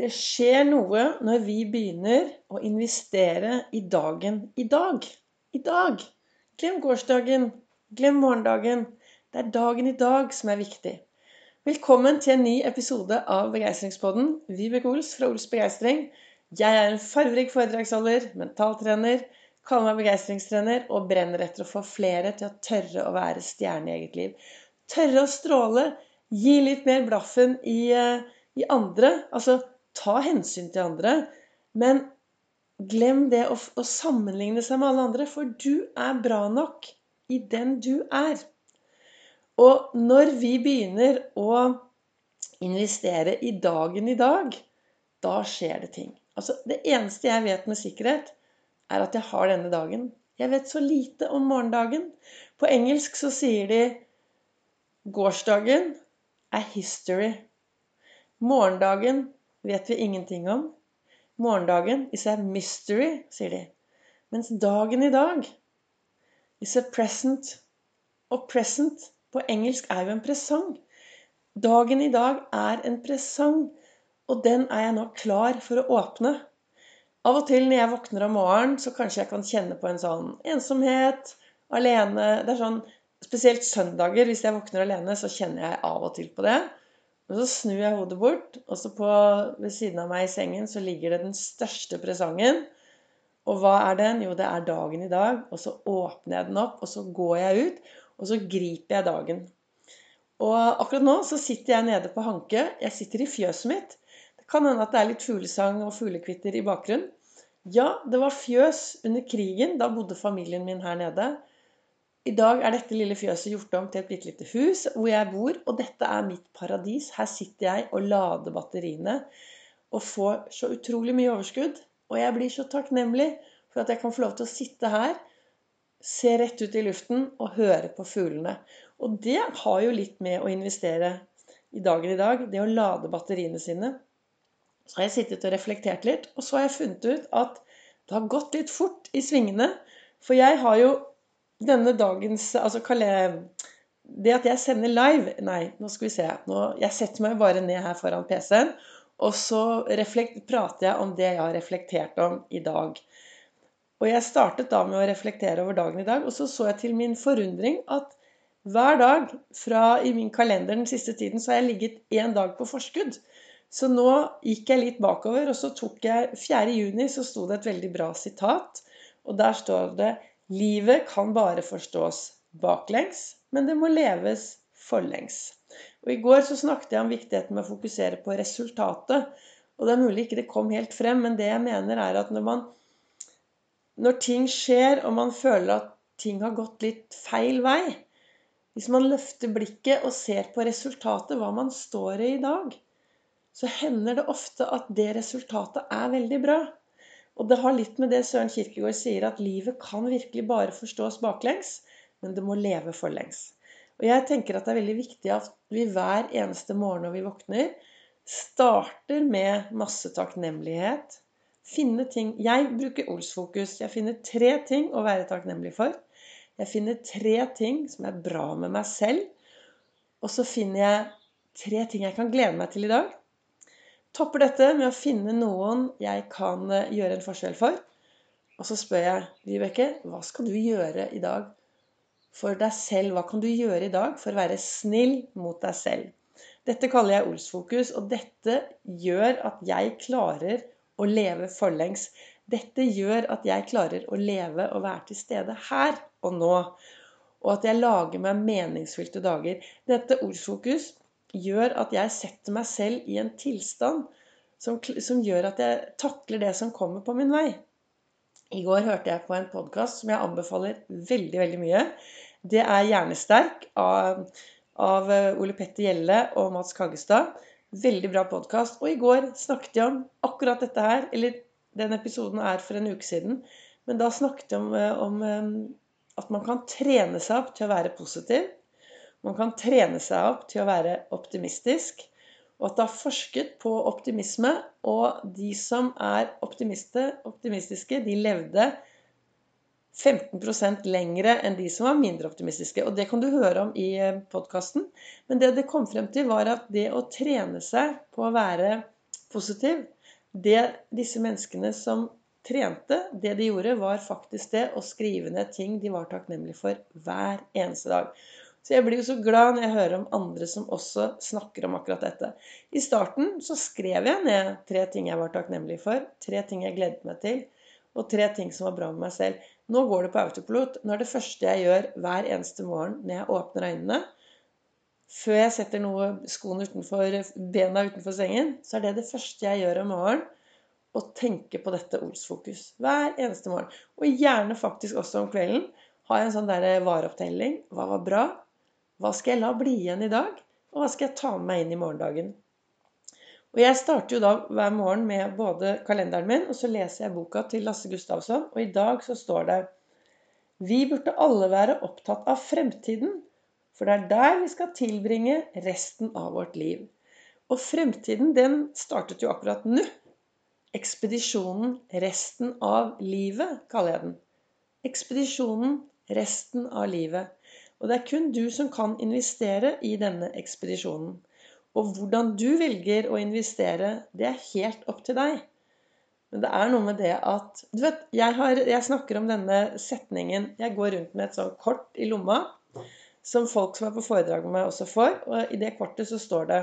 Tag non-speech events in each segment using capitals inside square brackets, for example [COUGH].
Det skjer noe når vi begynner å investere i dagen i dag. I dag. Glem gårsdagen. Glem morgendagen. Det er dagen i dag som er viktig. Velkommen til en ny episode av Begeistringspodden. Vibeke Ols fra Ols Begeistring. Jeg er en farverik foredragsholder, mentaltrener, kaller meg begeistringstrener og brenner etter å få flere til å tørre å være stjerne i eget liv. Tørre å stråle. Gi litt mer blaffen i, eh, i andre. Altså ta hensyn til andre. Men glem det å, å, sammenligne seg med alle andre, for du er bra nok i den du er. Og når vi begynner å investere i dagen i dag, da skjer det ting. Altså, det eneste jeg vet med sikkerhet, er at jeg har denne dagen. Jeg vet så lite om morgendagen. På engelsk så sier de gårsdagen er history. Morgendagen vet vi ingenting om. Morgendagen is a mystery, sier de. Mens dagen i dag is a present. Og present på engelsk er jo en presang. Dagen i dag er en presang, og den er jeg nå klar for å åpne. Av og til når jeg våkner om morgenen, så kanskje jeg kan kjenne på en sånn ensomhet, alene Det er sånn Spesielt søndager, hvis jeg våkner alene, så kjenner jeg av og til på det. Og så snur jeg hodet bort, og så på, ved siden av meg i sengen så ligger det den største presangen. Og hva er den? Jo, det er dagen i dag. Og så åpner jeg den opp, og så går jeg ut, og så griper jeg dagen. Og akkurat nå så sitter jeg nede på Hanke. Jeg sitter i fjøset mitt. Det kan hende at det er litt fuglesang og fuglekvitter i bakgrunnen. Ja, det var fjøs under krigen. Da bodde familien min her nede. I dag er dette lille fjøset gjort om til et bitte lite hus hvor jeg bor. Og dette er mitt paradis. Her sitter jeg og lader batteriene og får så utrolig mye overskudd. Og jeg blir så takknemlig for at jeg kan få lov til å sitte her, se rett ut i luften og høre på fuglene. Og det har jo litt med å investere i dagen i dag. Det å lade batteriene sine. Så har jeg sittet og reflektert litt, og så har jeg funnet ut at det har gått litt fort i svingene. For jeg har jo denne dagens Altså det at jeg sender live Nei, nå skal vi se. Nå, jeg setter meg bare ned her foran PC-en, og så reflekt, prater jeg om det jeg har reflektert om i dag. Og jeg startet da med å reflektere over dagen i dag, og så så jeg til min forundring at hver dag fra i min kalender den siste tiden så har jeg ligget én dag på forskudd. Så nå gikk jeg litt bakover, og så tok jeg 4. juni, så sto det et veldig bra sitat. Og der står det Livet kan bare forstås baklengs, men det må leves forlengs. Og I går så snakket jeg om viktigheten med å fokusere på resultatet. Og det er mulig ikke det kom helt frem, men det jeg mener er at når, man, når ting skjer, og man føler at ting har gått litt feil vei Hvis man løfter blikket og ser på resultatet, hva man står i i dag, så hender det ofte at det resultatet er veldig bra. Og det har litt med det Søren Kirkegård sier, at livet kan virkelig bare forstås baklengs, men det må leve forlengs. Og jeg tenker at det er veldig viktig at vi hver eneste morgen når vi våkner, starter med masse takknemlighet. Finne ting Jeg bruker Ols-fokus. Jeg finner tre ting å være takknemlig for. Jeg finner tre ting som er bra med meg selv. Og så finner jeg tre ting jeg kan glede meg til i dag. Topper dette med å finne noen jeg kan eh, gjøre en forskjell for. Og så spør jeg Vibeke, hva skal du gjøre i dag for deg selv? Hva kan du gjøre i dag for å være snill mot deg selv? Dette kaller jeg Ols-fokus, og dette gjør at jeg klarer å leve forlengs. Dette gjør at jeg klarer å leve og være til stede her og nå. Og at jeg lager meg meningsfylte dager. Dette Ols-fokus gjør at jeg setter meg selv i en tilstand som, som, gjør at jeg takler det som kommer på min vei. I går hørte jeg på en podkast som jeg anbefaler veldig, veldig mye. Det er 'Hjernesterk' av, av eh, Ole Petter Gjelle og Mats Kaggestad. Veldig bra podkast. Og i går snakket jeg om akkurat dette her. Eller den episoden er for en uke siden. Men da snakket jeg om, eh, om eh, at man kan trene seg opp til å være positiv. Man kan trene seg opp til å være optimistisk. Og at det har forsket på optimisme. Og de som er optimistiske, de levde 15% lengre enn de som var mindre optimistiske. Og det kan du høre om i eh, podkasten. Men det det kom frem til, var at det å trene seg på å være positiv. Det disse menneskene som trente, det de gjorde, var faktisk det å skrive ned ting de var takknemlige for hver eneste dag. Så jeg blir jo så glad når jeg hører om andre som også snakker om akkurat dette. I starten så skrev jeg ned tre ting jeg var takknemlig for, tre ting jeg gledet meg til, og tre ting som var bra med meg selv. Nå går det på autopilot. Nå er det første jeg gjør hver eneste morgen når jeg åpner øynene, før jeg setter noe skoene utenfor, bena utenfor sengen, så er det det første jeg gjør om morgenen. Å tenke på dette Ols-fokus hver eneste morgen. Og gjerne faktisk også om kvelden. Ha en sånn der vareopptelling. Hva var bra? Hva skal jeg la bli igjen i dag? Og hva skal jeg ta med meg inn i morgendagen? Og jeg starter jo da hver morgen med både kalenderen min, og så leser jeg boka til Lasse Gustavsson. Og i dag så står det Vi burde alle være opptatt av fremtiden. For det er der vi skal tilbringe resten av vårt liv. Og fremtiden, den startet jo akkurat nå. Ekspedisjonen resten av livet, kaller jeg den. Ekspedisjonen resten av livet. Og det er kun du som kan investere i denne ekspedisjonen. Og hvordan du velger å investere, det er helt opp til deg. Men det er noe med det at Du vet, jeg, har, jeg snakker om denne setningen Jeg går rundt med et sånt kort i lomma som folk som er på foredrag med meg, også får. Og i det kortet så står det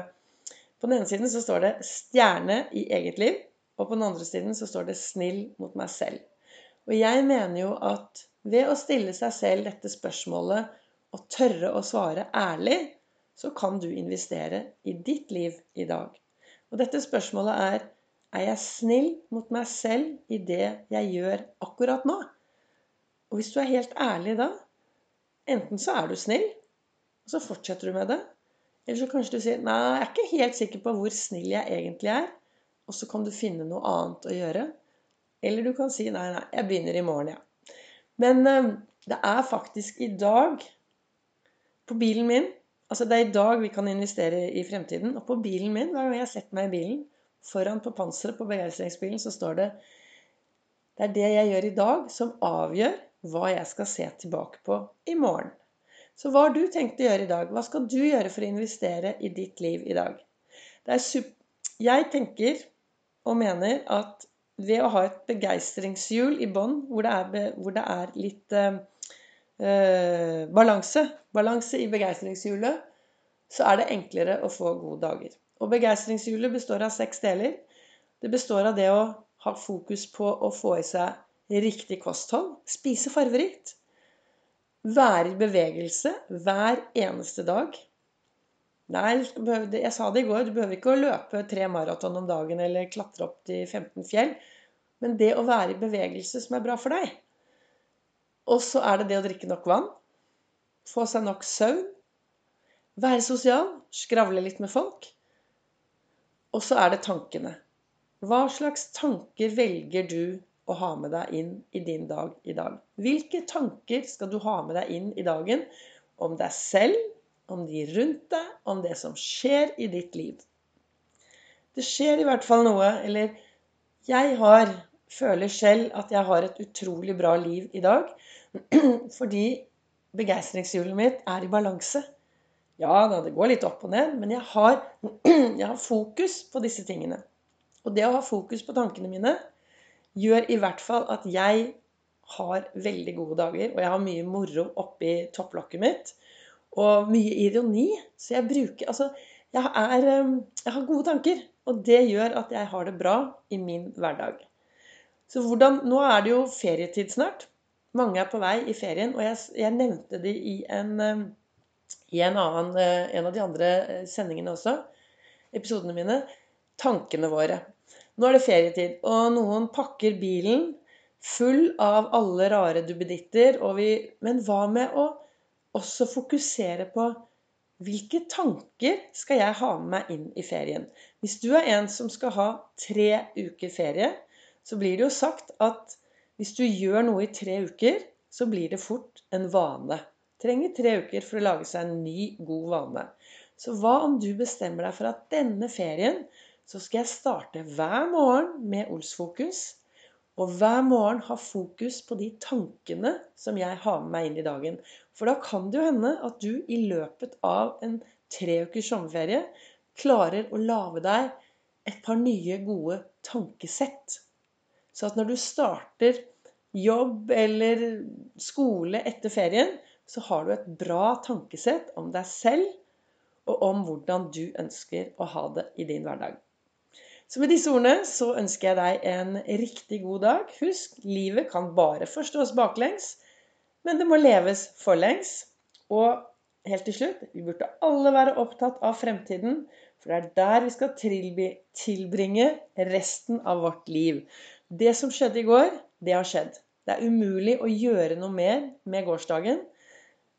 På den ene siden så står det 'stjerne i eget liv', og på den andre siden så står det 'snill mot meg selv'. Og jeg mener jo at ved å stille seg selv dette spørsmålet og tørre å svare ærlig, så kan du investere i ditt liv i dag. Og dette spørsmålet er er jeg snill mot meg selv i det jeg gjør akkurat nå? Og hvis du er helt ærlig da, enten så er du snill, og så fortsetter du med det. Eller så kanskje du sier nei, jeg er ikke helt sikker på hvor snill jeg egentlig er. Og så kan du finne noe annet å gjøre. Eller du kan si nei, nei, jeg begynner i morgen, ja. Men øh, det er faktisk i dag på bilen min Altså, det er i dag vi kan investere i fremtiden. Og på bilen min, hver gang jeg setter meg i bilen, foran på panseret på begeistringsbilen, så står det Det er det jeg gjør i dag, som avgjør hva jeg skal se tilbake på i morgen. Så hva har du tenkt å gjøre i dag? Hva skal du gjøre for å investere i ditt liv i dag? jeg tenker og mener at ved å ha et begeistringshjul i bånn, hvor, hvor, det er litt eh, balanse, balanse i begeistringshjulet, så er det enklere å få gode dager. Og begeistringshjulet består av seks deler. Det består av det å ha fokus på å få i seg riktig kosthold, spise farverikt, være i bevegelse hver eneste dag. Nei, jeg sa det i går, du behøver ikke å løpe tre maraton om dagen eller klatre opp til 15 fjell. Men det å være i bevegelse som er bra for deg, og så er det det å drikke nok vann. Få seg nok søvn. Være sosial. Skravle litt med folk. Og så er det tankene. Hva slags tanker velger du å ha med deg inn i din dag i dag? Hvilke tanker skal du ha med deg inn i dagen om deg selv, om de rundt deg, om det som skjer i ditt liv? Det skjer i hvert fall noe, eller jeg har føler selv at jeg har et utrolig bra liv i dag. [CLEARS THROAT] Fordi begeistringshjulet mitt er i balanse. Ja det går litt opp og ned, men jeg har, [CLEARS THROAT] jeg har fokus på disse tingene. Og det å ha fokus på tankene mine gjør i hvert fall at jeg har veldig gode dager. Og jeg har mye moro oppi topplokket mitt. Og mye ironi. Så jeg bruker Altså, jeg, er, jeg har gode tanker. Og det gjør at jeg har det bra i min hverdag. Så hvordan Nå er det jo ferietid snart. Mange er på vei i ferien, og jeg, jeg nevnte det i en, eh, i en, annen, eh, en av de andre eh, sendingene også, episodene mine, tankene våre. Nå er det ferietid, og noen pakker bilen full av alle rare duppeditter. Men hva med å også fokusere på hvilke tanker skal jeg ha med meg inn i ferien? Hvis du er en som skal ha tre uker ferie, så blir det jo sagt at hvis du gjør noe i tre uker, så blir det fort en vane. Trenger tre uker for å lage seg en ny, god vane. Så hva om du bestemmer deg for at denne ferien så skal jeg starte hver morgen med Ols-fokus. Og hver morgen ha fokus på de tankene som jeg har med meg inn i dagen. For da kan det jo hende at du i løpet av en tre ukers sommerferie klarer å lage deg et par nye, gode tankesett. Så at når du starter jobb eller skole etter ferien, så har du et bra tankesett om deg selv og om hvordan du ønsker å ha det i din hverdag. Så med disse ordene så ønsker jeg deg en riktig god dag. Husk, livet kan bare forstås baklengs, men det må leves forlengs. Og helt til slutt, vi burde alle være opptatt av fremtiden, for det er der vi skal tilbringe resten av vårt liv. Det som skjedde i går, det har skjedd. Det er umulig å gjøre noe mer med gårsdagen.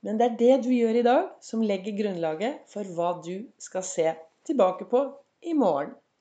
Men det er det du gjør i dag, som legger grunnlaget for hva du skal se tilbake på i morgen.